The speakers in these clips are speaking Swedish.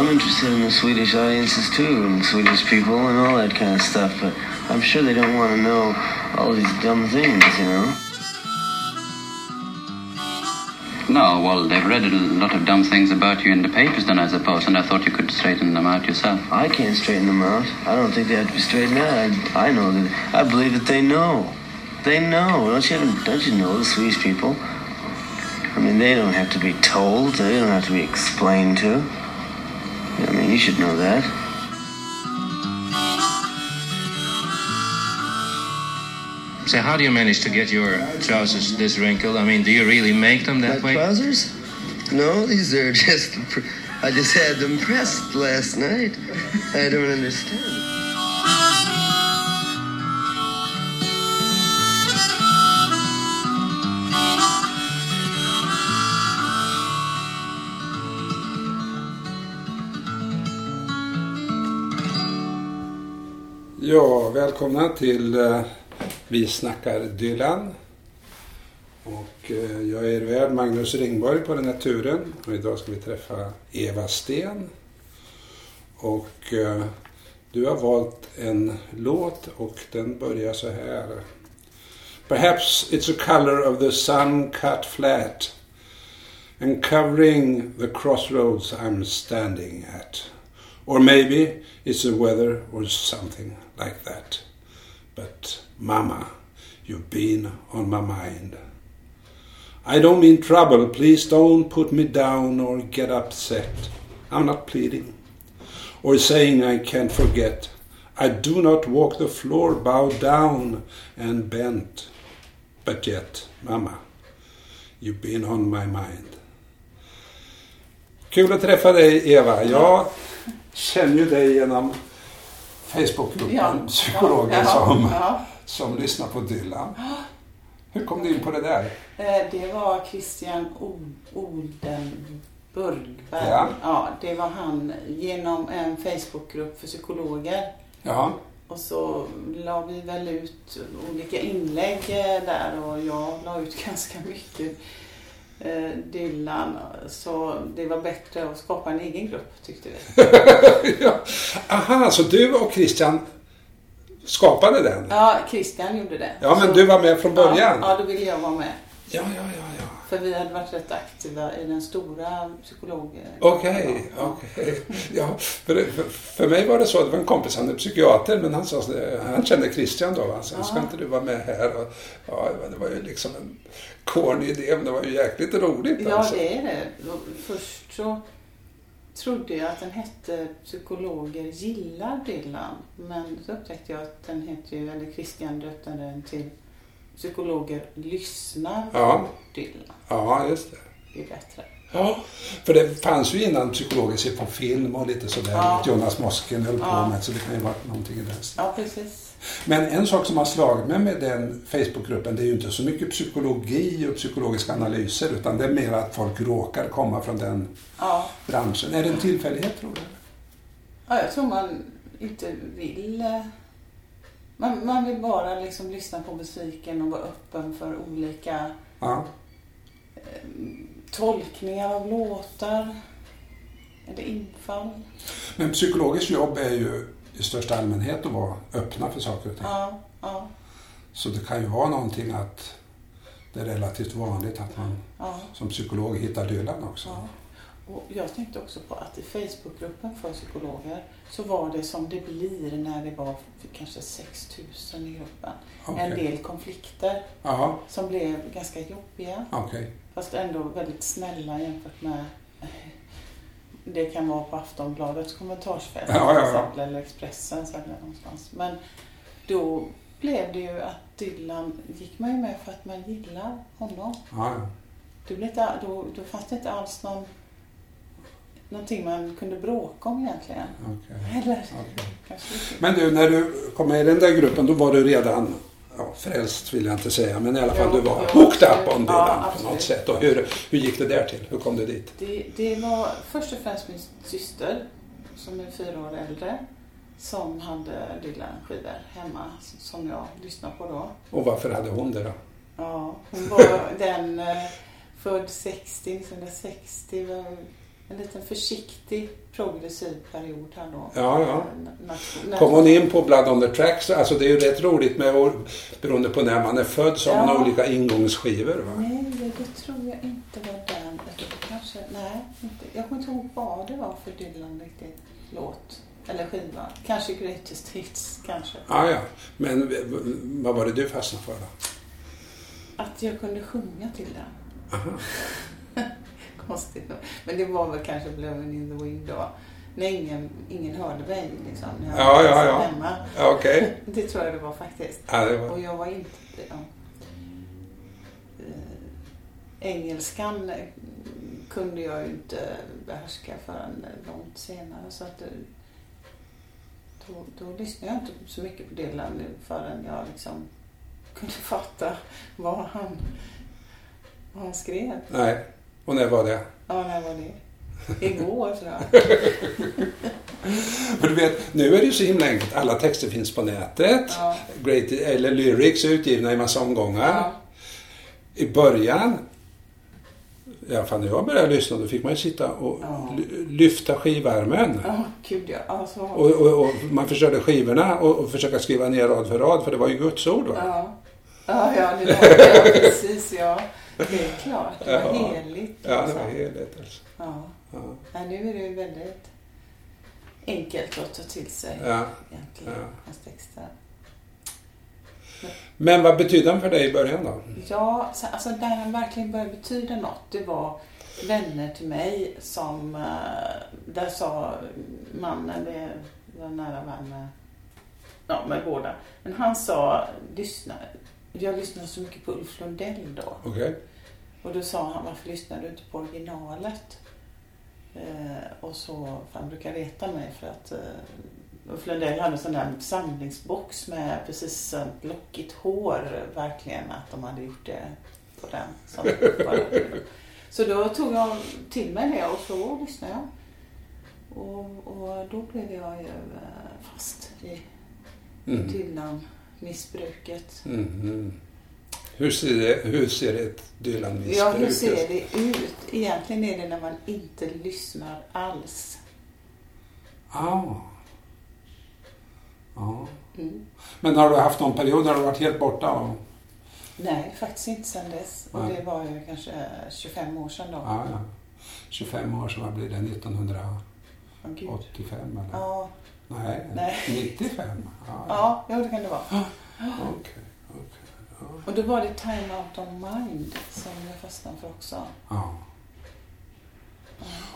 I'm interested in the Swedish audiences too, and Swedish people and all that kind of stuff, but I'm sure they don't want to know all these dumb things, you know? No, well, they've read a lot of dumb things about you in the papers, then I suppose, and I thought you could straighten them out yourself. I can't straighten them out. I don't think they have to be straightened out. I, I know that. I believe that they know. They know. Don't you? Don't you know the Swedish people? I mean, they don't have to be told. They don't have to be explained to. I mean, you should know that. So how do you manage to get your trousers this wrinkled? I mean, do you really make them that My way? trousers? No, these are just. I just had them pressed last night. I don't understand. Ja, välkomna till eh, Vi snackar Dylan. Och eh, jag är er värd Magnus Ringborg på den här turen. Och idag ska vi träffa Eva Sten. Och eh, du har valt en låt och den börjar så här. Perhaps it's a color of the sun cut flat and covering the crossroads I'm standing at. Or maybe it's the weather or something like that. But Mama, you've been on my mind. I don't mean trouble, please don't put me down or get upset. I'm not pleading or saying I can't forget. I do not walk the floor bowed down and bent. But yet, Mama, you've been on my mind. Kul att träffa dig Eva. Jag känner ju dig genom Facebookgruppen Ja. Psykologer Ja. som, Ja. som lyssnar på Dylan. Hur kom du in på det där? Eh, Det var Christian O- Oldenburg. va? Ja. ja. Det var han genom en Facebookgrupp för psykologer. Ja, Och så la vi väl ut olika inlägg eh, där och jag la ut ganska mycket Dylan. Så det var bättre att skapa en egen grupp tyckte vi. ja. Aha, så du och Christian skapade den? Ja, Christian gjorde det. Ja, men Så- du var med från början? Ja, ja, då ville jag vara med. Ja, ja, ja. ja. För vi hade varit rätt aktiva i den stora psykolog... Okej, Ja. okej. Ja, för, för, mig var det så, det var en kompis, han är psykiater, men han, sa, han kände Christian då, så ska Ja. inte du vara med här? Och, ja, det var ju liksom en corny idé, men det var ju jäkligt roligt Ja, alltså. det är det. Först så trodde jag att den hette Psykologer gillar Dylan. Men så upptäckte jag att den heter ju, eller Christian döpte den till Psykologer lyssnar Ja. på Dylan. Ja, just det. Det är bättre. Ja, för det fanns ju innan psykologer ser på film och lite sådär. Ja. Jonas Mosken höll på Ja. med, så det kan ju vara någonting i den stilen. Ja, precis. Men en sak som har slagit mig med den Facebookgruppen, det är ju inte så mycket psykologi och psykologiska analyser, utan det är mer att folk råkar komma från den Ja. branschen. Är det en tillfällighet, tror du? ja, jag tror man inte vill... eh, Man, man vill bara liksom lyssna på musiken och vara öppen för olika Ja. tolkningar av låtar. Eller infall. Men psykologers jobb är ju i största allmänhet att vara öppna för saker och ting. Ja, ja, Så det kan ju vara någonting att det är relativt vanligt att man ja. som psykolog hittar Dylan också. Och jag tänkte också på att i Facebookgruppen för psykologer så var det som det blir när det var kanske 6000 i gruppen. Okej. En del konflikter Jaha, som blev ganska jobbiga. okej. Fast ändå väldigt snälla jämfört med det kan vara på Aftonbladets kommentarsfält Ja, ja, ja. till exempel, eller Expressens eller någonstans. Men då blev det ju att Dylan gick man ju med för att man gillar honom. Ja. Det blev inte, då, då fanns det inte alls någon, någonting man kunde bråka om egentligen. okej. Eller lite. Men du, när du kom med i den där gruppen, då var du redan ja, frälst vill jag inte säga, men i alla fall Jo, du var jo, hooked up on Ja, på något sätt. Och hur, hur gick det där till? Hur kom du dit? Det, det var först och främst min syster som är fyra år äldre som hade Dylan-skivor hemma som jag lyssnade på då. Och varför hade hon det då? Ja, hon var den eh, född 60, 1960. En liten försiktig progressiv period här då. Ja, ja. Kom hon in på Blood on the Tracks? Alltså det är ju rätt roligt med, år- beroende på när man är född, så har man Ja. olika ingångsskivor. Va? Nej, det tror jag inte var den. Kanske, nej, inte. jag kommer inte ihåg vad det var för Dylan riktigt låt. Eller skiva. Kanske Greatest Hits, kanske. Ja, ja. Men vad var det du fastnade för då? Att jag kunde sjunga till den. Aha. Konstigt. Men det var väl kanske Blowing in the wind då. När ingen, ingen hörde mig liksom. När jag Ja, var ja, ja. hemma. Ja, Okej. Det tror jag det var faktiskt. Ja, det var... Och jag var inte... Ja. Eh, engelskan kunde jag ju inte behärska förrän långt senare. Så att, eh, då, då lyssnade jag inte så mycket på Dylan förrän jag liksom kunde fatta vad han, vad han skrev. Nej. Och när var det? Ja, när var det? Igår tror jag. För du vet, nu är det ju så himla enkelt. Alla texter finns på nätet. Ja. Great, eller lyrics är utgivna i massa omgångar. Ja. I början, alla fall när jag började lyssna, då fick man ju sitta och Ja. ly- lyfta skivärmen. Ja, gud ja. Alltså, Och, och, och man förstörde skivorna och, och försöka skriva ner rad för rad, för det var ju Guds ord. Va? Ja, ja, ja det var det. Ja, precis. Ja. Det är klart. Det var Ja. heligt. Ja, det alltså. var heligt alltså. Ja. Ja. Nej, nu är det väldigt enkelt att ta till sig Ja. egentligen, Ja. hans texter. Men vad betydde han för dig i början då? Ja, så- alltså där han verkligen började betyda något, det var vänner till mig som, eh, där sa mannen, det var nära vän med, ja, med båda, men han sa, lyssna, jag lyssnade så mycket på Ulf Lundell då. Okej. Och då sa han, varför lyssnar du inte på originalet? Eh, och så, han brukar reta mig för att eh, Ulf Lundell hade en sån där samlingsbox med precis sånt lockigt hår, verkligen, att de hade gjort det på den. Som så då tog jag till mig det och så lyssnade jag. Och, och då blev jag ju eh, fast i Mm. Dylan-missbruket. Mhm. Hur, ser det, hur ser ett Dylan-missbruk Ja, hur ser ut? det ut? Egentligen är det när man inte lyssnar alls. Ah. Ja. Mm. Men har du haft någon period när du varit helt borta? Och... Nej, faktiskt inte sedan dess. Och det var ju kanske 25 år sedan då. Ja, ja. 25 år sedan, vad blir det? 1985 Åh, gud. eller? Ja, Nej, Nej. 95? Ja, ja, ja, det kan det vara. Okej, okej. Och då var det Time Out of Mind som jag fastnade för också. Ja.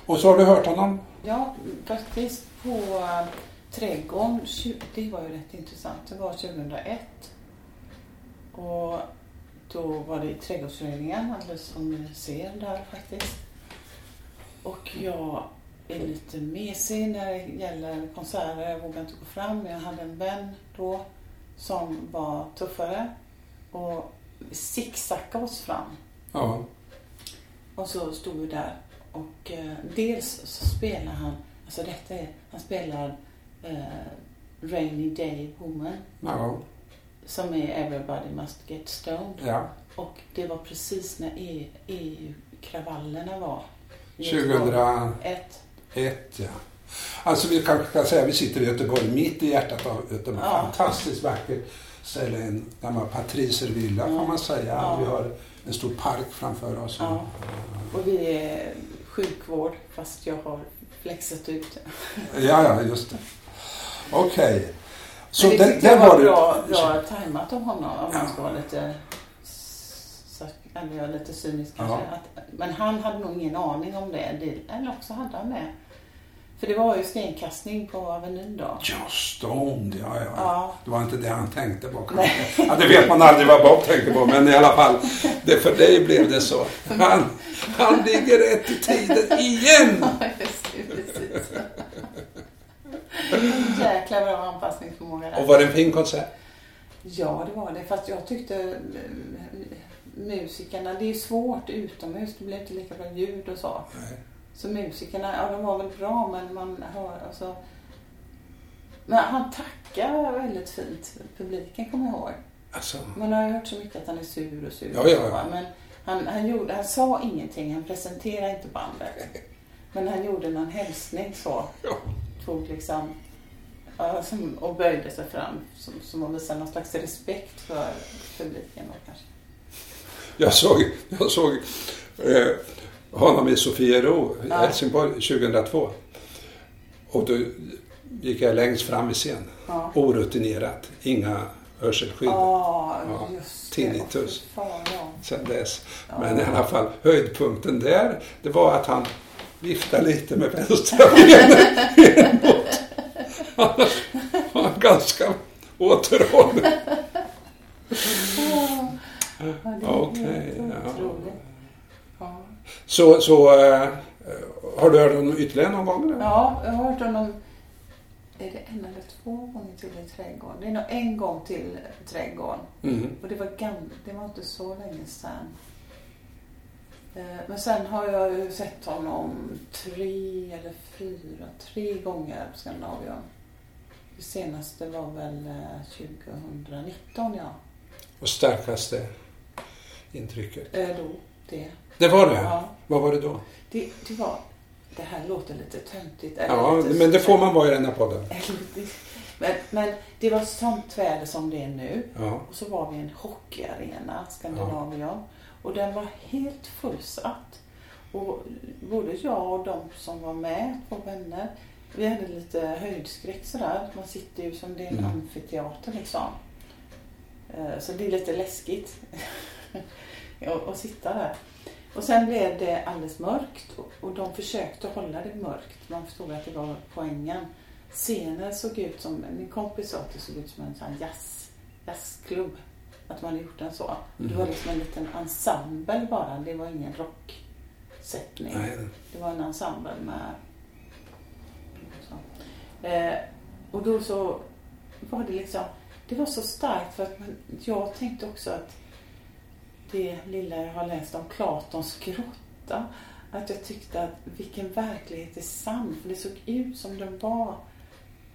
Och så har du hört honom? Ja, faktiskt på äh, Trädgården. Det var ju rätt intressant. Det var 2001. Och då var det i Trädgårdsföreningen, alldeles som ni ser där faktiskt. Och jag är lite mesig när det gäller konserter. Jag vågar inte gå fram. Jag hade en vän då som var tuffare och zigzaggade oss fram. Ja. Och så stod vi där och eh, dels så spelar han, alltså detta är, han spelar eh, Rainy Day Woman Ja. som är Everybody Must Get Stoned. ja. Och det var precis när E- EU-kravallerna var. i 2001, Ett. ja. Alltså vi kanske kan säga att vi sitter i Göteborg, mitt i hjärtat av Göteborg. Ja. Fantastiskt vackert ställe, en gammal patricervilla kan man säga. Ja. Vi har en stor park framför oss. Ja. Och vi är sjukvård fast jag har flexat ut. Ja, ja, just det. Okej. Så Men det det jag var var bra, du... bra tajmat av honom om man Ja. ska vara lite, så- eller jag är lite cynisk kanske. Ja. Att, men han hade nog ingen aning om det. det. Eller också hade han det. För det var ju stenkastning på Avenyn då. Ja, stoned, ja, ja. Ja. Det var inte det han tänkte på kanske. Ja, det vet man aldrig vad Bob tänkte på, men i alla fall. Det, för dig blev det så. Han, han ligger rätt i tiden igen! Ja, just det, precis. Jäkla bra anpassningsförmåga där. Och var det en fin konsert? Ja, det var det. Fast jag tyckte eh, musikerna, det är svårt utomhus. Det blir inte lika bra ljud och så. Nej. Så musikerna, ja de var väl bra men man hör alltså. Men han tackar väldigt fint. Publiken kommer jag ihåg. Alltså, Man har ju hört så mycket att han är sur och sur. Ja, ja, ja. Men han, han, gjorde, han sa ingenting. Han presenterade inte bandet. Men han gjorde någon hälsning så. Ja. Tog liksom och böjde sig fram som, som att visa någon slags respekt för publiken då kanske. Jag såg, jag såg eh, honom i Sofiero i Ja. Helsingborg 2002. Och då gick jag längst fram i scen. Ja. Orutinerat, inga hörselskydd Ja, Ja, tinnitus. Fan, ja. sedan dess. Men i alla fall, höjdpunkten där, det var att han viftade lite med vänstra benet. Annars var han ganska återhållen. Okej. Ja. Så, så eh, har du hört honom ytterligare någon gång? Eller? ja, jag har hört honom är det en eller två gånger till i trädgården? Det är nog en gång till trädgården. Mm. Och det var, det var inte så länge sedan. Eh, Men sen har jag ju sett honom tre eller fyra, tre gånger på Skandinavium. Det senaste var väl eh, 2019, ja. Och starkaste intrycket? Eh, Då, det. Det var det? Ja. Vad var det då? Det, det var... Det här låter lite töntigt. Ja, lite men det får man vara i den här podden. Men, men det var sånt väder som det är nu. Ja. Och så var vi i en hockeyarena, Skandinavium. Och den var helt fullsatt. Och både jag och de som var med, två vänner, vi hade lite höjdskräck sådär. Man sitter ju som det är en Mm. amfiteater liksom. Eh, Så det är lite läskigt att sitta där. Och sen blev det alldeles mörkt och- och de försökte hålla det mörkt. Man förstod att det var poängen. Scenen såg ut som, min kompis sa att det såg ut som en sån jazz, jazzklubb. Att man hade gjort den så. Det var liksom en liten ensemble bara, det var ingen rocksättning. Nej. Det var en ensemble med... Så. Eh, och då så var det liksom... Det var så starkt för att man, jag tänkte också att det lilla jag har läst om Platons grotta, att jag tyckte att vilken verklighet är sann. För det såg ut som den var.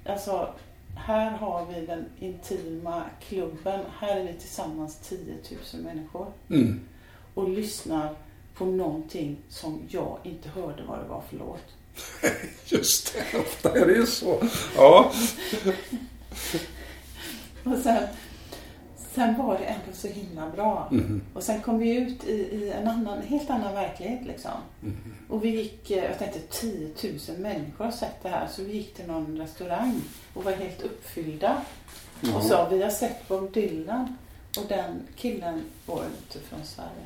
Alltså, här har vi den intima klubben. Här är vi tillsammans 10 000 människor Mm. och lyssnar på någonting som jag inte hörde vad det var för låt. Just det, ofta är det ju så. Ja. Och sen, sen var det ändå så himla bra. Mhm. Och sen kom vi ut i, i en annan, helt annan verklighet liksom. Mhm. Och vi gick, eh, jag tänkte 10 000 människor har sett det här. Så vi gick till någon restaurang och var helt uppfyllda. Och sa, vi har sett Bob Dylan. Och den killen var inte från Sverige.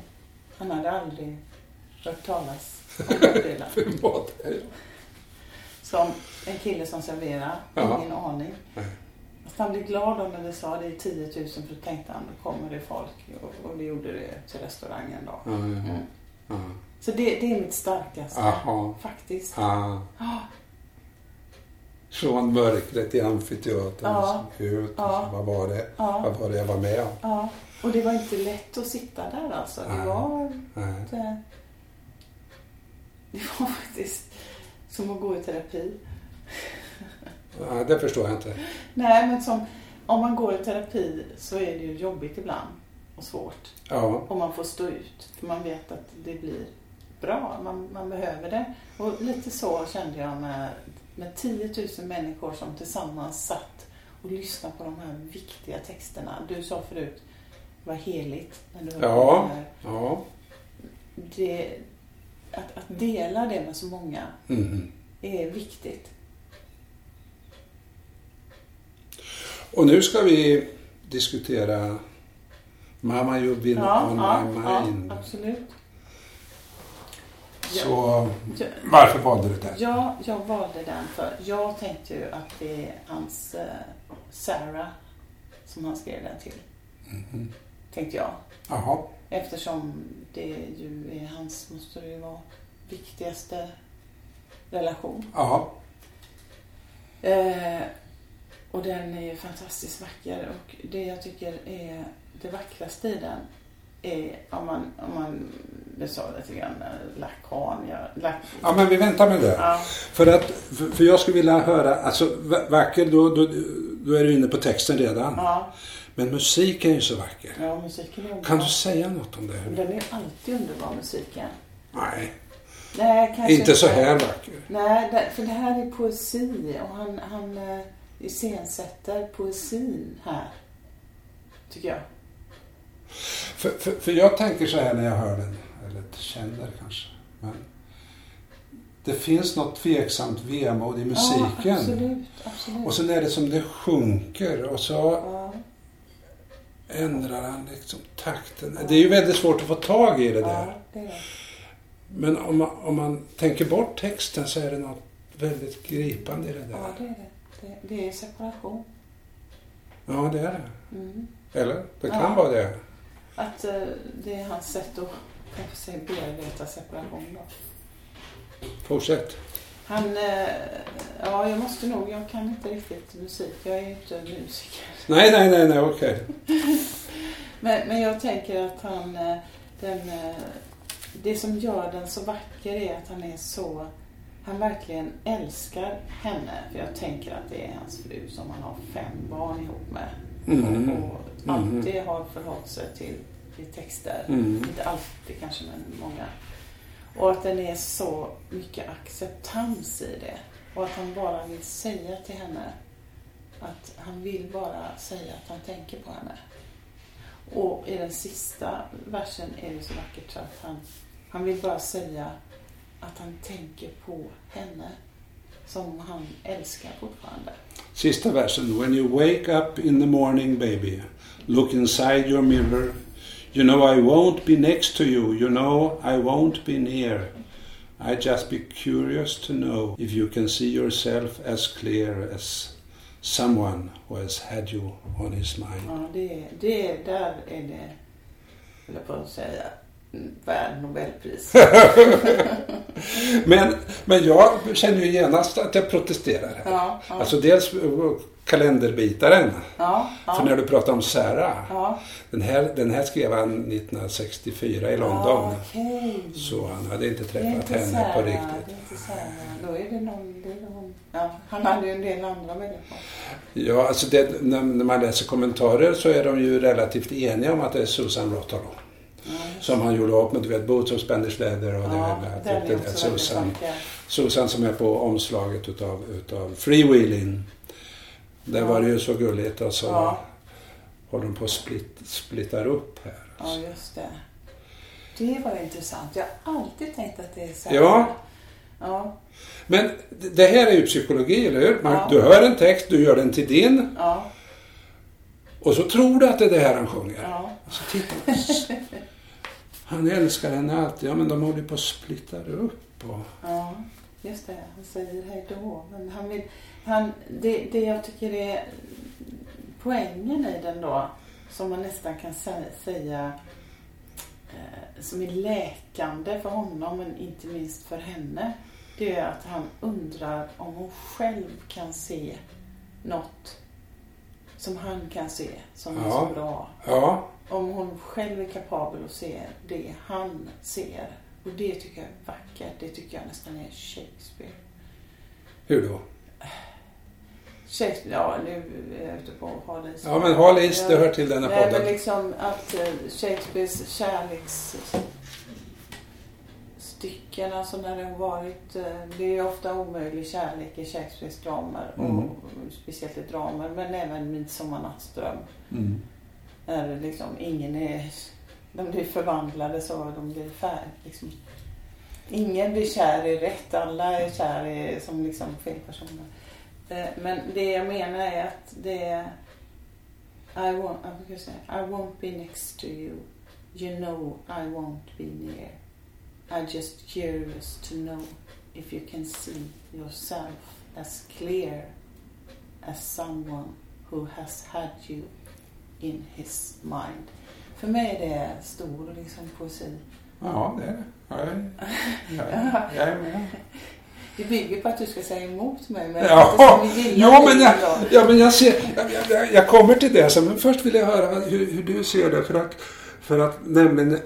Han hade aldrig hört talas om Bob Dylan. Vem var det? Som en kille som serverar. Ingen aning. Fast han blev glad då när vi sa det är 10 000 för då tänkte han då kommer det folk. Och, och det gjorde det till restaurangen då. Mm. ja. Så det, det är mitt starkaste. Aha. Faktiskt. Ja. Från mörkret i amfiteatern Ja. ut. Ja. Vad var det? Ja. Vad var det jag var med om? Ja. Och det var inte lätt att sitta där alltså. Det Nej. var inte... Det var faktiskt som att gå i terapi. Ja, det förstår jag inte. Nej, men som, om man går i terapi så är det ju jobbigt ibland och svårt. Ja. Och man får stå ut, för man vet att det blir bra. Man, man behöver det. Och lite så kände jag med, med 10 000 människor som tillsammans satt och lyssnade på de här viktiga texterna. Du sa förut, var heligt. När du Ja. det här. Ja. det, att, att dela det med så många Mhm. är viktigt. Och nu ska vi diskutera Mama You've been Ja, on ja, my ja, mind. absolut. Så Jag, varför valde du det? Ja, jag valde den för jag tänkte ju att det är hans eh, Sarah som han skrev den till. Mhm. Tänkte jag. Jaha. Eftersom det ju är hans, måste det ju vara, viktigaste relation. Ja. Eh, och den är fantastiskt vacker och det jag tycker är det vackraste i den är om man, om man det sa lite grann, lakan, ja, lack, ja, men vi väntar med det. ja, För, att, för, för jag skulle vilja höra, alltså va- vacker, då, då, då är du inne på texten redan. ja, Men musiken är ju så vacker. ja, musiken är underbar. Kan du säga något om det? Den är alltid underbar musiken. Nej. Nej, kanske Inte så här vacker. Nej, för det här är poesi och han, han eh, iscensätter poesin här. Tycker jag. För, för, för jag tänker så här när jag hör den, eller känner kanske. Men det finns något tveksamt vemod i musiken. Ja, absolut, absolut. Och sen är det som det sjunker och så Ja, ändrar han liksom takten. Det är ju väldigt svårt att få tag i det ja, där. det det. Men om man, om man tänker bort texten så är det något väldigt gripande i det Ja, där. det det. Det, är separation. Ja, det är det. Mm. Eller? Det kan Ja. vara det. Att eh, det är hans sätt att kanske säga, bearbeta separation då. Fortsätt. Han, eh, ja jag måste nog, jag kan inte riktigt musik, jag är ju inte musiker. Nej, nej, nej, nej, okej. Men, men jag tänker att han, eh, den, eh, det som gör den så vacker är att han är så, han verkligen älskar henne. För jag tänker att det är hans fru som han har fem barn ihop med. Mhm. Och, och alltid har förhållit sig till i texter. Mm. Inte alltid kanske, men många. Och att den är så mycket acceptans i det. Och att han bara vill säga till henne att han vill bara säga att han tänker på henne. Och i den sista versen är det så vackert så att han, han vill bara säga att han tänker på henne som han älskar fortfarande. Sista versen. When you wake up in the morning baby, look inside your mirror. You know I won't be next to you. You know I won't be near. I just be curious to know if you can see yourself as clear as someone who has had you on his mind. Ja, det, det, där är det, jag på att säga, värd Nobelpris. Men, men jag känner ju genast att jag protesterar här. Ja, ja, Alltså dels kalenderbitaren. ja, För ja, när du pratar om Sarah. ja. Den här, den här skrev han 1964 i London. Okej. Så han hade inte träffat inte henne Sarah, på Det riktigt. är inte Sarah. Då är det någon, det är någon. Ja, han hade ju en del andra människor. Ja, alltså det, när, man läser kommentarer så är de ju relativt eniga om att det är Susan Rotterdam. Som han gjorde upp med, du vet, Boots of Spanish Leather och ja, det, den det, är det, Susan. Susan som är på omslaget utav, utav Freewheeling. Där var det ju så gulligt och så Ja. håller de på att split, splittar upp här. Ja, just det. Det var intressant. Jag har alltid tänkt att det är Sarah. Ja. Ja, Men det- här är ju psykologi, eller hur? Man, Ja. Du hör en text, du gör den till din ja, och så tror du att det är det här han sjunger. ja. Så tittar man. Han älskar henne alltid. Ja, men de håller på att splitta upp. Och... Ja, just det. Han säger hej då. Men han vill, han, det, det jag tycker är poängen i den då, som man nästan kan sä- säga eh, som är läkande för honom, men inte minst för henne. Det är att han undrar om hon själv kan se något som han kan se, som är Ja. så bra. Ja, Om hon själv är kapabel att se det han ser. Och det tycker jag är vackert. Det tycker jag nästan är Shakespeare. hur då? Shakespeare, ja nu är jag ute på hal is. Ja, men hal is, det hör till denna Nej, men podden. liksom att eh, Shakespeares kärleksstycken, alltså när det har varit, eh, det är ju ofta omöjlig kärlek i Shakespeares dramer. Mm. Och speciellt i dramer, men även Midsommarnattsdröm. Mm. När det liksom ingen är, de blir förvandlade så de blir färg. Liksom. Ingen blir kär i rätt, alla är kär i, som liksom fel personer. Eh, men det jag menar är att det är I won't, jag brukar säga, I won't be next to you. You know I won't be near. I'm just curious to know if you can see yourself as clear as someone who has had you in his mind. För mig är det stor liksom, poesi. Ja, det är det. Ja, jag, är med. Det bygger på att du ska säga emot mig. Men Ja, jo, men jag, ja, men jag, ser, jag, jag kommer till det sen. Men först vill jag höra hur, hur du ser det. För att, för att nämligen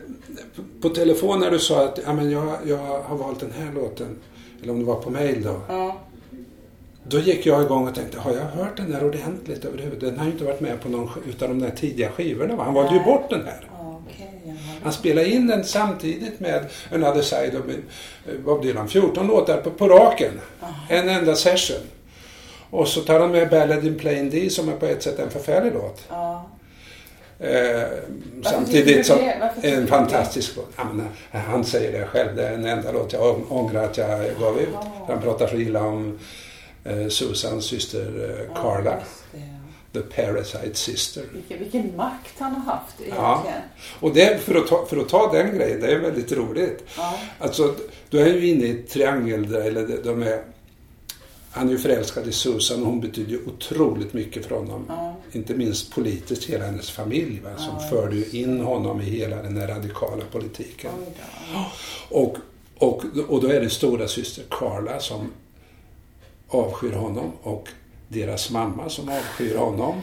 på telefon när du sa att ja, men jag, jag har valt den här låten. Eller om det var på mail då. Ja, Då gick jag igång och tänkte, har jag hört den här ordentligt överhuvud? Den har ju inte varit med på någon utav de där tidiga skivorna va? Han valde ju bort den här. Han spelade in den samtidigt med Another Side of eh, Bob Dylan. 14 låtar på, på raken. En enda session. Och så tar han med Ballad in Plain D som är på ett sätt en förfärlig låt. Ja. Eh, samtidigt som en fantastisk låt. Men, eh, han säger det själv. Det är den enda låt jag ång- ångrar att jag gav ut. Han pratar så illa om eh, Susans syster eh, Carla. Ja. The Parasite Sister. Vilken, vilken makt han har haft Ja. egentligen. Och det, för, att ta, för att ta den grejen, det är väldigt roligt. Ja. Alltså, du är ju inne i triangel där, eller de- är... Han är ju förälskad i Susan och hon betyder ju otroligt mycket för honom. Ja. Inte minst politiskt, hela hennes familj va, som Ja, förde ju in honom i hela den här radikala politiken. Då. Och, och, och då är det stora syster Carla som avskyr honom och deras mamma som avskyr honom.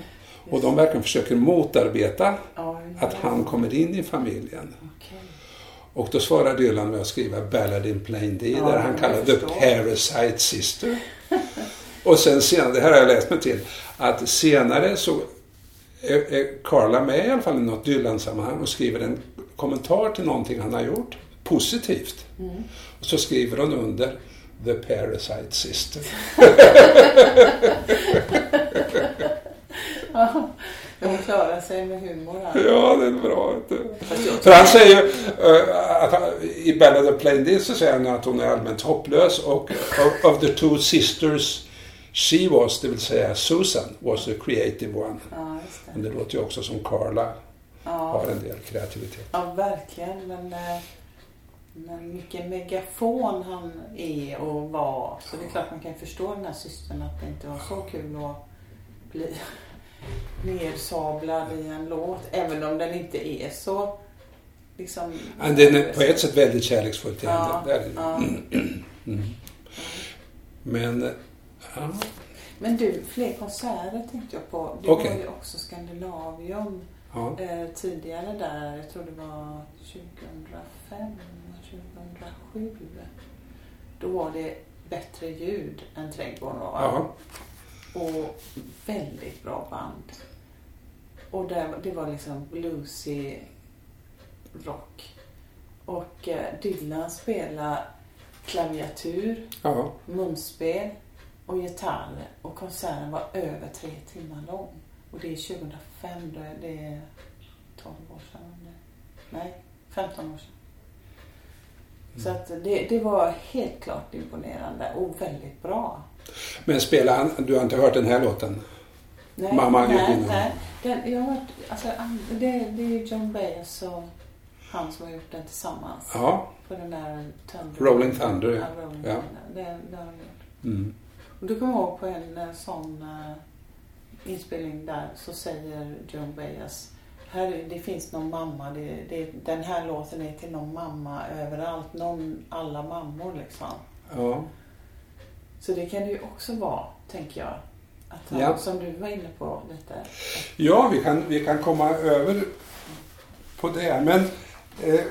Och de verkligen försöker motarbeta att han kommer in i familjen. Och då svarar Dylan med att skriva Ballad in Plain D där han kallar The. Parasite Sister. Och sen senare, det här har jag läst mig till, att senare så är, är Carla med i alla fall i något Dylan-sammanhang och skriver en kommentar till någonting han har gjort, positivt. Mm. Och så skriver hon under The Parasite Sister. Ja, de klarar sig med humor här. Ja, det är bra. För han säger ju eh, att han, i Ballad of Plain D så säger han att hon är allmänt hopplös och of, of the two sisters she was, det vill säga Susan, was the creative one. Ja, just Men det. det låter ju också som Carla har Ja, en del kreativitet. ja verkligen. Men, eh, men mycket megafon han är och var. Så det är klart man kan förstå den här systern att det inte var så kul att bli nersablad i en låt. Även om den inte är så liksom... Men den är på ett sätt väldigt kärleksfull till Ja, henne. Ja. Mm. Men, ja. Men du, fler konserter tänkte jag på. Det Okej. var ju också Skandinavium ja. eh, tidigare där. Jag tror det var 2005, 2007. Då var det bättre ljud än Trädgården. va? ja. Och väldigt bra band. Och det, det var liksom bluesy rock. Och eh, Dylan spelade klaviatur, ja. munspel och gitarr. Och konserten var över tre timmar lång. Och det är 2005, då är det är 12 år sedan. Nej, 15 år sedan. Så att det, det var helt klart imponerande och väldigt bra. Men spelar han, du har inte hört den här låten? Nej, Mamma nej, nej. Den, jag har hört, alltså, det, det är ju John Baez och han som har gjort den tillsammans. Ja. På den där Thunder. Rolling Thunder, ja. Rolling Ja. Thunder. Det, det har de gjort. Mm. Och du kommer ihåg på en eh, sån eh, inspelning där så säger John Baez här, det finns någon mamma, det, det, den här låten är till någon mamma överallt, någon, alla mammor liksom. Ja. Så det kan det ju också vara, tänker jag. Att han, Ja. Som du var inne på lite. Ja, vi kan, vi kan komma över på det. Men eh,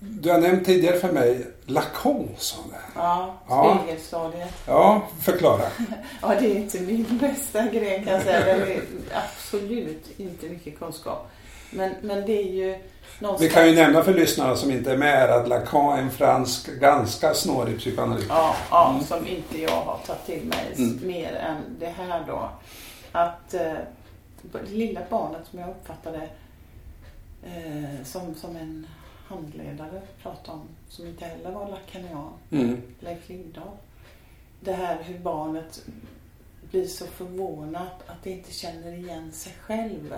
du har nämnt tidigare för mig Lacan, sa du. Ja, spegelstadiet. Ja, förklara. Ja, det är inte min bästa grej kan jag säga. Det är absolut inte mycket kunskap. Men, men det är ju någonstans... Vi kan ju nämna för lyssnarna som inte är med att Lacan är en fransk, ganska snårig psykoanalytiker. Ja, ja som inte jag har tagit till mig Mm. mer än det här då. Att eh, det lilla barnet som jag uppfattade eh, som, som en handledare pratade om, som inte heller var lakanian, Mm. Leif Lindahl. Det här hur barnet blir så förvånat att det inte känner igen sig själv.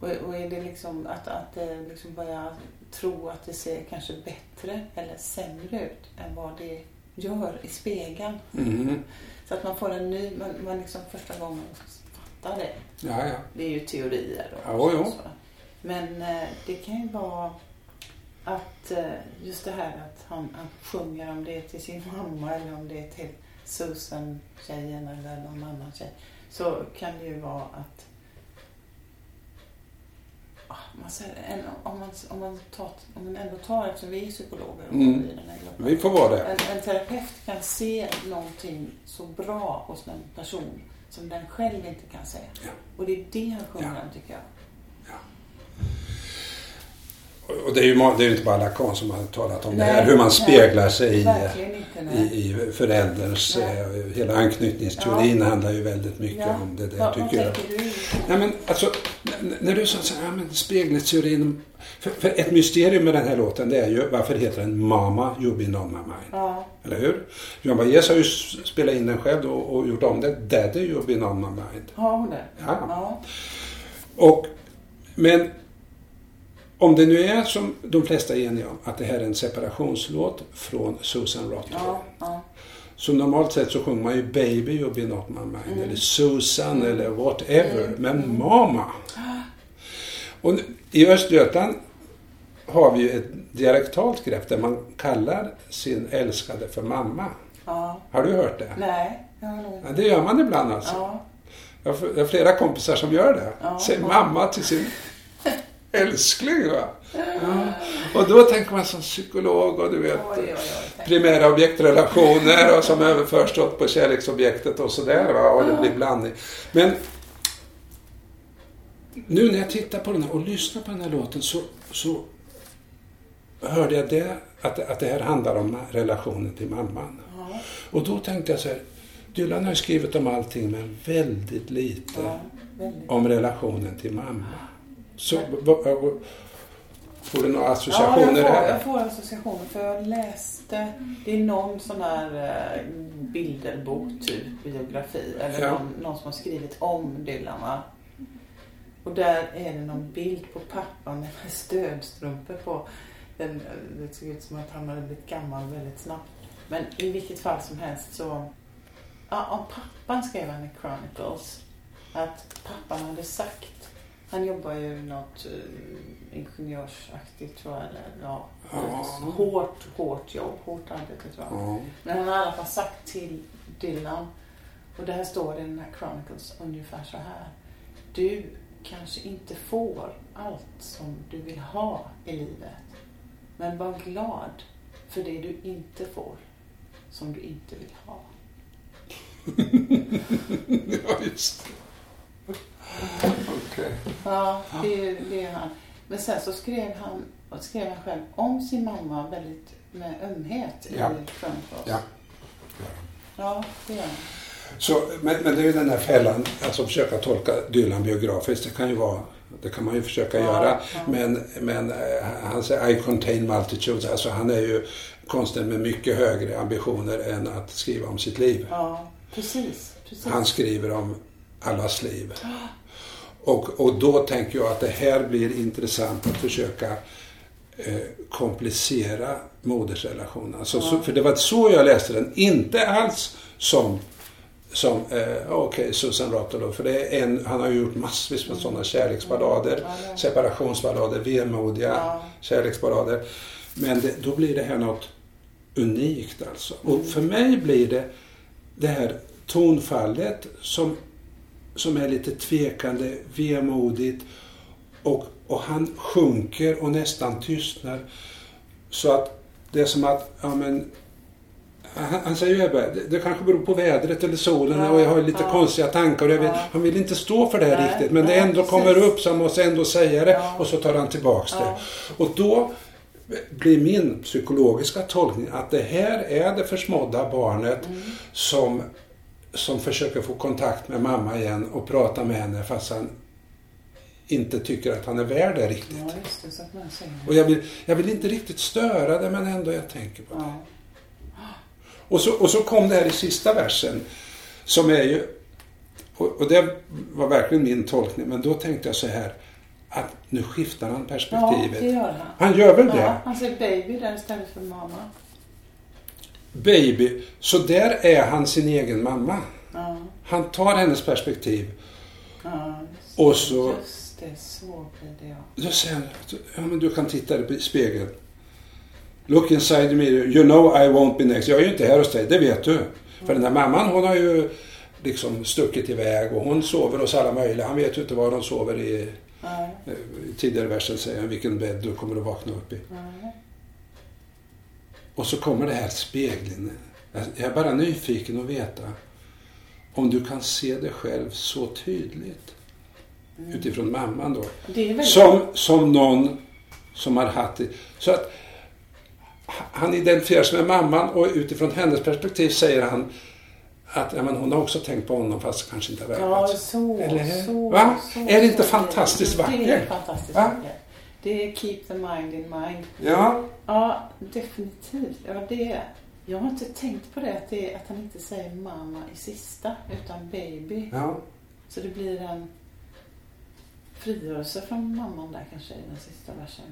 Och, och är det liksom att, att det liksom börjar tro att det ser kanske bättre eller sämre ut än vad det gör i spegeln. Mm. Så att man får en ny, man, man liksom första gången fattar det. Ja, ja. Det är ju teorier. då. Ja. Så. Men eh, det kan ju vara att eh, just det här att han, han sjunger om det till sin mamma eller om det är till Susan-tjejen eller någon annan tjej. Så kan det ju vara att ah, man säger, om, man, om, man tar, om man ändå tar, eftersom vi är psykologer och Mm. i den här gruppen. Vi får vara det. En, en terapeut kan se någonting så bra hos en person som den själv inte kan säga. Ja. Och det är det han sjunger Ja. om tycker jag. Och det är ju det är inte bara Lacan som har talat om det Nej, här, hur man nej, speglar sig i, inte. Nej. i, i förälderns... Nej. Hela anknytningsteorin handlar ju väldigt mycket Ja. om det där, Vad- tycker jag. du? Nej, men alltså, när du sa så här, ja, men spegelteorin. För, för ett mysterium med den här låten det är ju varför heter den Mama You Been On My Mind? Ja, Eller hur? Johan Baez har ju spelat in den själv och, och gjort om det. Daddy You Been On My Mind. har hon det? Ja. Ja. Och, men om det nu är som de flesta är eniga om att det här är en separationslåt från Susan Rotterdam. Ja, ja. Så normalt sett så sjunger man ju Baby You Been On My Mind eller Susan eller whatever. Men Mama. Och i Östergötland har vi ju ett dialektalt grepp där man kallar sin älskade för mamma. ja. Har du hört det? Nej, jag har Ja, det gör man ibland alltså. Ja, Jag har jag har flera kompisar som gör det. Ja. Säger mamma till sin älskling. Va? Ja. Och då tänker man som psykolog och du vet oj, oj, oj. primära objektrelationer och som överförs på kärleksobjektet och sådär. Va? Och det blir blandning. Men nu när jag tittar på den här och lyssnar på den här låten så, så hörde jag det, att, att det här handlar om relationen till mamman. Ja, Och då tänkte jag så här, Dylan har skrivit om allting men väldigt lite ja, väldigt. om relationen till mamma. Så får du några Ja, associationer jag får, jag får associationer för jag läste, det är någon sån här eh, bilderbok, typ biografi, eller Ja. någon, någon som har skrivit om Dylan va? Och där är det någon bild på pappan med stödstrumpor på. Den, eh, det såg ut som att han hade blivit gammal väldigt snabbt. Men i vilket fall som helst så, ja, om pappan skrev han i Chronicles att pappan hade sagt han jobbar ju något uh, ingenjörsaktigt tror jag. Eller, ja, Ja. Hårt, hårt jobb, hårt arbete tror jag. Ja. Men han har i alla fall sagt till Dylan, och det här står det i den här Chronicles ungefär så här. Du kanske inte får allt som du vill ha i livet. Men var glad för det du inte får, som du inte vill ha. ja, just det. Okej. Ja, det, är- det är han. Men sen så skrev han, skrev han själv om sin mamma väldigt med ömhet i Ja. Chronicles. Ja. ja, det gör han. Så, men, men det är ju den här fällan, alltså försöka tolka Dylan biografiskt. Det kan ju vara, det kan man ju försöka Ja, göra. ja. Men, men eh, han säger I contain multitudes. Alltså han är ju konstnär med mycket högre ambitioner än att skriva om sitt liv. Ja, precis. precis. Han skriver om allas liv. Och, och då tänker jag att det här blir intressant att försöka eh, komplicera modersrelationen. Alltså, så, för det var så jag läste den. Inte alls som, som eh, okej, Susan Rotolo. För det är en, han har ju gjort massvis med sådana kärleksballader. Det- Separationsballader, vemodiga Ja. kärleksballader. Men det, då blir det här något unikt alltså. Och för mig blir det det här tonfallet som, som är lite tvekande, vemodigt och, och han sjunker och nästan tystnar. Så att det är som att, ja men han, han säger ju det, det kanske beror på vädret eller solen Ja, och jag har lite ja. konstiga tankar. Och jag vet, Ja. Han vill inte stå för det här Nej, riktigt men det nej, ändå precis. kommer upp så han måste ändå säga det och så tar han tillbaks det. Och då blir min psykologiska tolkning att det här är det försmådda barnet Mm. som, som försöker få kontakt med mamma igen och prata med henne fast han inte tycker att han är värd det riktigt. Ja, det. Säger. Och jag vill, jag vill inte riktigt störa det men ändå jag tänker på det. Ja. Och så, och så kom det här i sista versen som är ju, och, och det var verkligen min tolkning, men då tänkte jag så här att nu skiftar han ja, perspektivet. det gör han. Han gör väl det? Ja, han säger baby där istället för mamma. Baby. Så där är han sin egen mamma. Ja, Han tar hennes perspektiv. ja just, Och så- just det. Så blir det ja. Då säger han, ja men du kan titta i spegeln. Look inside the mirror. You know I won't be next. Jag är ju inte här hos dig, det vet du. För den där mamman hon har ju liksom stuckit iväg och hon sover hos alla möjliga. Han vet ju inte var hon sover i, i tidigare versen säger han vilken bädd du kommer att vakna upp i. nej. Och så kommer det här spegeln. Jag är bara nyfiken att veta. om du kan se dig själv så tydligt. Utifrån mamman då. Väldigt... Som, som någon som har haft det. Så att han identifierar sig med mamman och utifrån hennes perspektiv säger han att ja, men hon har också tänkt på honom fast kanske inte har Ja, verkat. så, Eller så, så. Är det inte fantastiskt Det är vackert? fantastiskt Va? vackert. Det är keep the mind in mind. Ja, Ja, definitivt. Ja, det, jag har inte tänkt på det att, det, att han inte säger mamma i sista, utan baby. ja. Så det blir en frigörelse från mamman där kanske i den sista versen.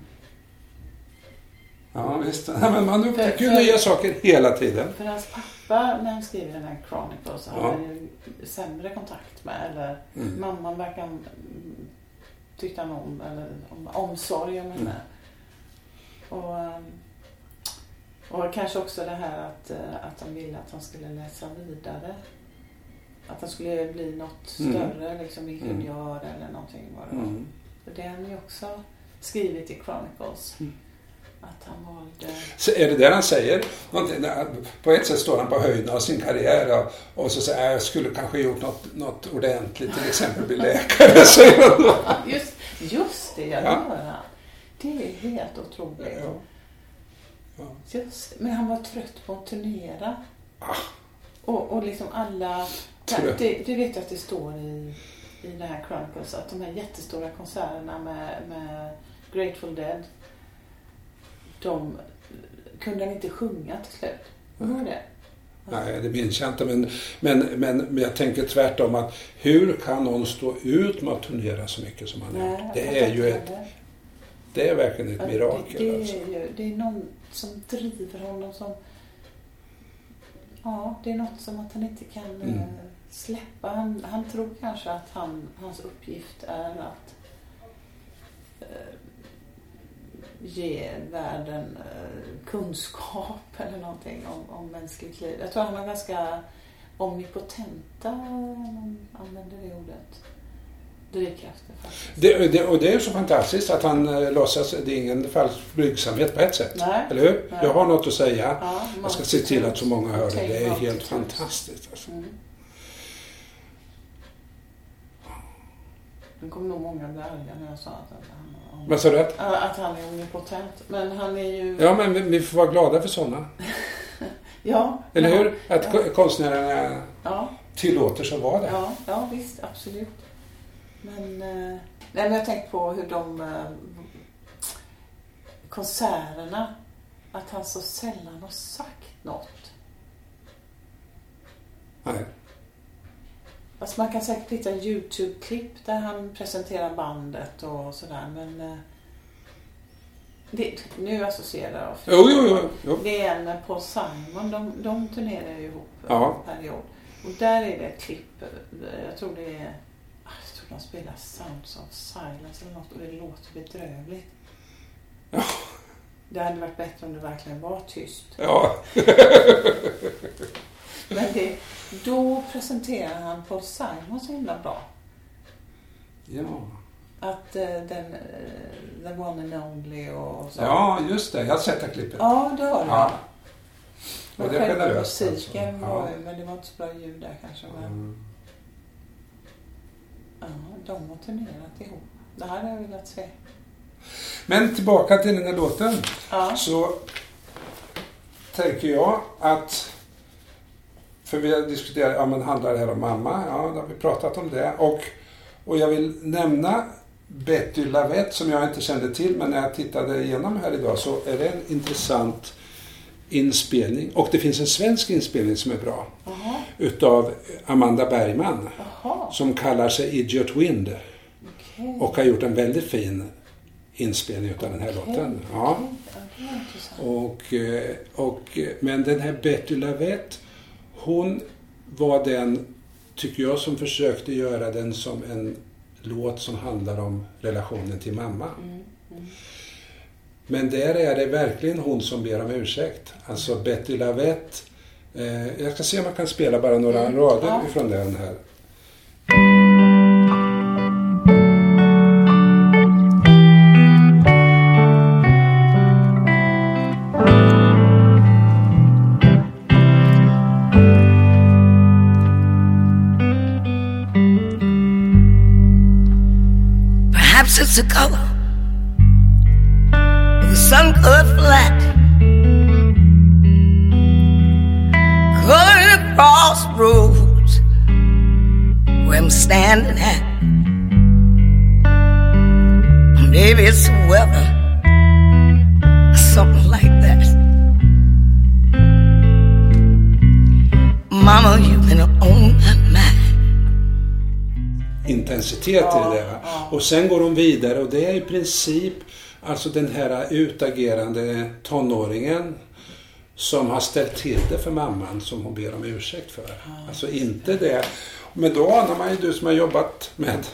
Ja, visst. Ja, men man upptäcker ju nya saker hela tiden. För hans pappa, när han skriver den här Chronicles, Ja. hade ju sämre kontakt med. Eller Mm. mamman verkar tyckte han om, eller om omsorg om henne. Och, ehm, och kanske också det här att, eh, att de ville att han skulle läsa vidare. Att han skulle bli något Mm. större, liksom ingenjör eller någonting vad det var. Mm. Har han ju också skrivit i Chronicles. Mm. Att han valde... Så är det där han säger? På ett sätt står han på höjden av sin karriär och, så säger han, jag skulle kanske gjort något, något ordentligt, till exempel bli läkare, säger han då. Just, just det, jag Ja. gör han. Det är helt otroligt. Ja. Ja. Just det. Men han var trött på att turnera. Ah. Och, och liksom alla... Det, det vet jag att det står i, i det här Chronicles att de här jättestora konserterna med, med Grateful Dead de kunde han inte sjunga till slut. Kommer det? Nej, det minns jag inte. Men, men, men, men jag tänker tvärtom att hur kan någon stå ut med att turnera så mycket som han har gjort? Det är ju ett, det är verkligen ett Ja, mirakel. Det, det, alltså. är ju, det är någon som driver honom som... Ja, det är något som att han inte kan Mm. eh, släppa. Han, han tror kanske att han, hans uppgift är att eh, ge världen eh, kunskap eller någonting om, om mänskligt liv. Jag tror han har ganska omnipotenta, om man använder det ordet, drivkrafter faktiskt. Det, det, och det är så fantastiskt att han eh, låtsas, det är ingen falsk blygsamhet på ett sätt. Nej. Eller hur? Nej. Jag har något att säga. Ja, Jag ska se till att så många hör det. Det är helt fantastiskt. Alltså. Mm. Nu kommer nog många bli arga när jag sa att han, om, Vad sa du? att- att han är omnipotent. Men han är ju... Ja, men vi- får vara glada för sådana. Ja, Eller ja, hur? Att Ja, ko- konstnärerna ja, tillåter sig att vara det. ja, ja, visst, absolut. Men, eh, nej, men jag tänkte på hur de eh, konserterna, att han så sällan har sagt något. Nej. Alltså man kan säkert hitta YouTube-klipp där han presenterar bandet och sådär men eh, det, nu associerar jag Jo, jo, jo. jo. Det är en med Paul Simon, de, de turnerar ju ihop eh, Ja. en period. Och där är det ett klipp, eh, jag tror det är, ah, jag tror de spelar Sounds of Silence eller något och det låter bedrövligt. Ja. Det hade varit bättre om det verkligen var tyst. Ja. Men det, då presenterar han Paul Simon så himla bra. Ja. Att eh, den, eh, the one and only och så. ja, just det. Jag har sett det klippet. Ja, det har du. Ja. Och det är generöst. musiken alltså. var Ja. men det var inte så bra ljud där kanske. Men, Mm. ja, de har turnerat ihop. Det här har jag velat se. Men tillbaka till den här låten. Ja, Så tänker jag att för vi har diskuterat, ja men handlar det här om mamma? Ja, då har vi pratat om det. Och, och jag vill nämna Betty Lavette som jag inte kände till men när jag tittade igenom här idag så är det en intressant inspelning. Och det finns en svensk inspelning som är bra. jaha, Utav Amanda Bergman jaha, som kallar sig Idiot Wind. okej. Och har gjort en väldigt fin inspelning utav den här låten. Ja. intressant. Och, eh, och, eh, men den här Betty Lavette, hon var den, tycker jag, som försökte göra den som en låt som handlar om relationen till mamma. Mm, mm. Men där är det verkligen hon som ber om ursäkt. Alltså Betty Lavette. Eh, jag ska se om jag kan spela bara några Mm, rader ja. ifrån den här. Mexico. The sun cut flat. Cutting across roads where I'm standing at. Maybe it's the weather, something like that. Mama, you've been on. Intensitet i det. va. Och sen går hon vidare och det är i princip alltså den här utagerande tonåringen som har ställt till det för mamman som hon ber om ursäkt för. Alltså inte det. Men då anar man ju, du som har jobbat med,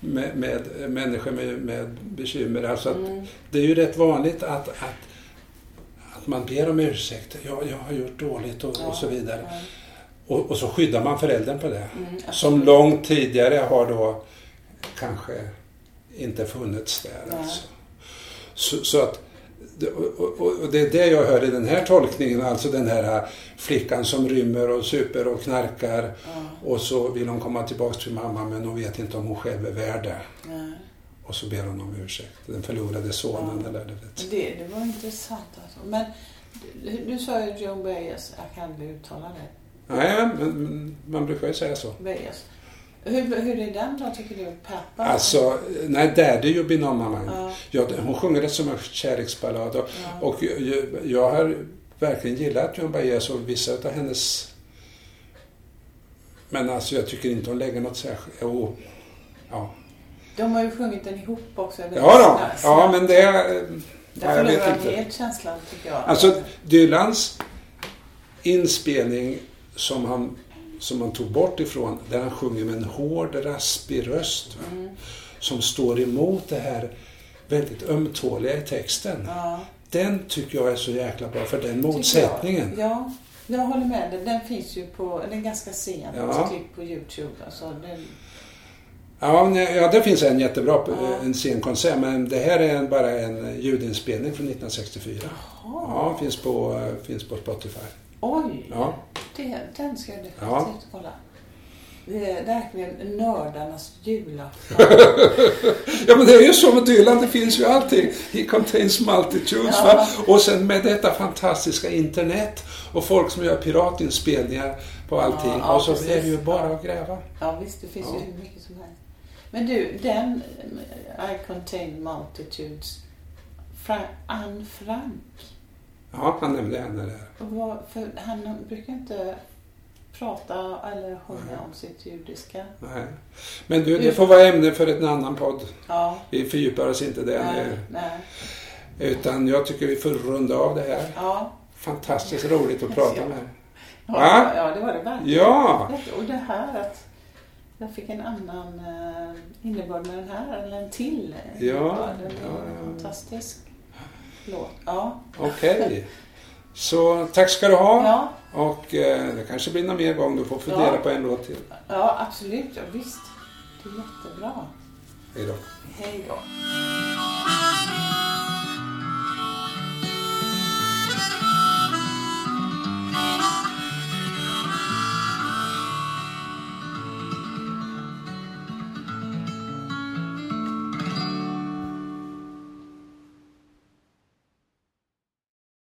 med, med människor med, med bekymmer, alltså att det är ju rätt vanligt att, att, att man ber om ursäkt. Ja, jag har gjort dåligt och, och så vidare. Och, och så skyddar man föräldern på det. som långt tidigare har då kanske inte funnits där. Alltså. Så, så att, och, och, det är det jag hör i den här tolkningen, alltså den här flickan som rymmer och super och knarkar och så vill hon komma tillbaks till mamma men hon vet inte om hon själv är värd det. Och så ber hon om ursäkt. Den förlorade sonen eller det vet. Det, det var intressant alltså. Men du, du sa ju Joan Baez, jag kan aldrig uttala det. Nej, men, man brukar ju säga så. Baez. Hur, hur är den då tycker du? Peppa? Alltså, nej, Daddy you been on my mind. Ja. Ja, hon sjunger det som en kärleksballad och, och jag, jag har verkligen gillat Joan Baez och vissa av hennes... Men alltså jag tycker inte hon lägger något särskilt... Jo, ja. De har ju sjungit den ihop också. eller? Ja, då, ja men det... eh, Där Ja, förlorar inte. helt känslan tycker jag. Alltså Dylans inspelning som han, som han tog bort ifrån, där han sjunger med en hård, raspig röst. Mm. Som står emot det här väldigt ömtåliga i texten. Ja, Den tycker jag är så jäkla bra, för den motsättningen. Jag. Ja, jag håller med dig. Den finns ju på, den är ganska sent Ja. klipp på Youtube. Alltså, den, Ja, nej, ja, det finns en jättebra Ja. en scenkonsert, men det här är en, bara en ljudinspelning från 1964. Ja, finns på, eh, finns på Spotify. Oj, Ja. det, den ska jag definitivt Ja. kolla. Det är verkligen nördarnas julafton. Ja men det är ju så med Dylan, det finns ju allting. He contains multitudes. Ja. Va? Och sen med detta fantastiska internet och folk som gör piratinspelningar på allting. Ja, ja, och så precis. är det ju bara att gräva. Ja visst, det finns ju hur mycket som helst. Men du, den eh, I contain multitudes. Anne Frank. Ja, han nämnde henne där. Och vad, för han brukar inte prata eller sjunga om sitt judiska. Nej. Men du, det får vara ämne för en annan podd. Ja, Vi fördjupar oss inte där nej, nu. nej. Utan jag tycker vi får runda av det här. Ja, Fantastiskt roligt att prata med er. ja, ja, det var det verkligen. Ja! Och det här att jag fick en annan eh, innebörd med den här, eller en till. Ja, ja, ja. fantastisk låt. Ja. Okej. Så tack ska du ha. Ja, Och eh, det kanske blir någon mer gång du får fundera Ja. på en låt till. ja, absolut. Ja, visst. Det är jättebra. Hej då. Hej då.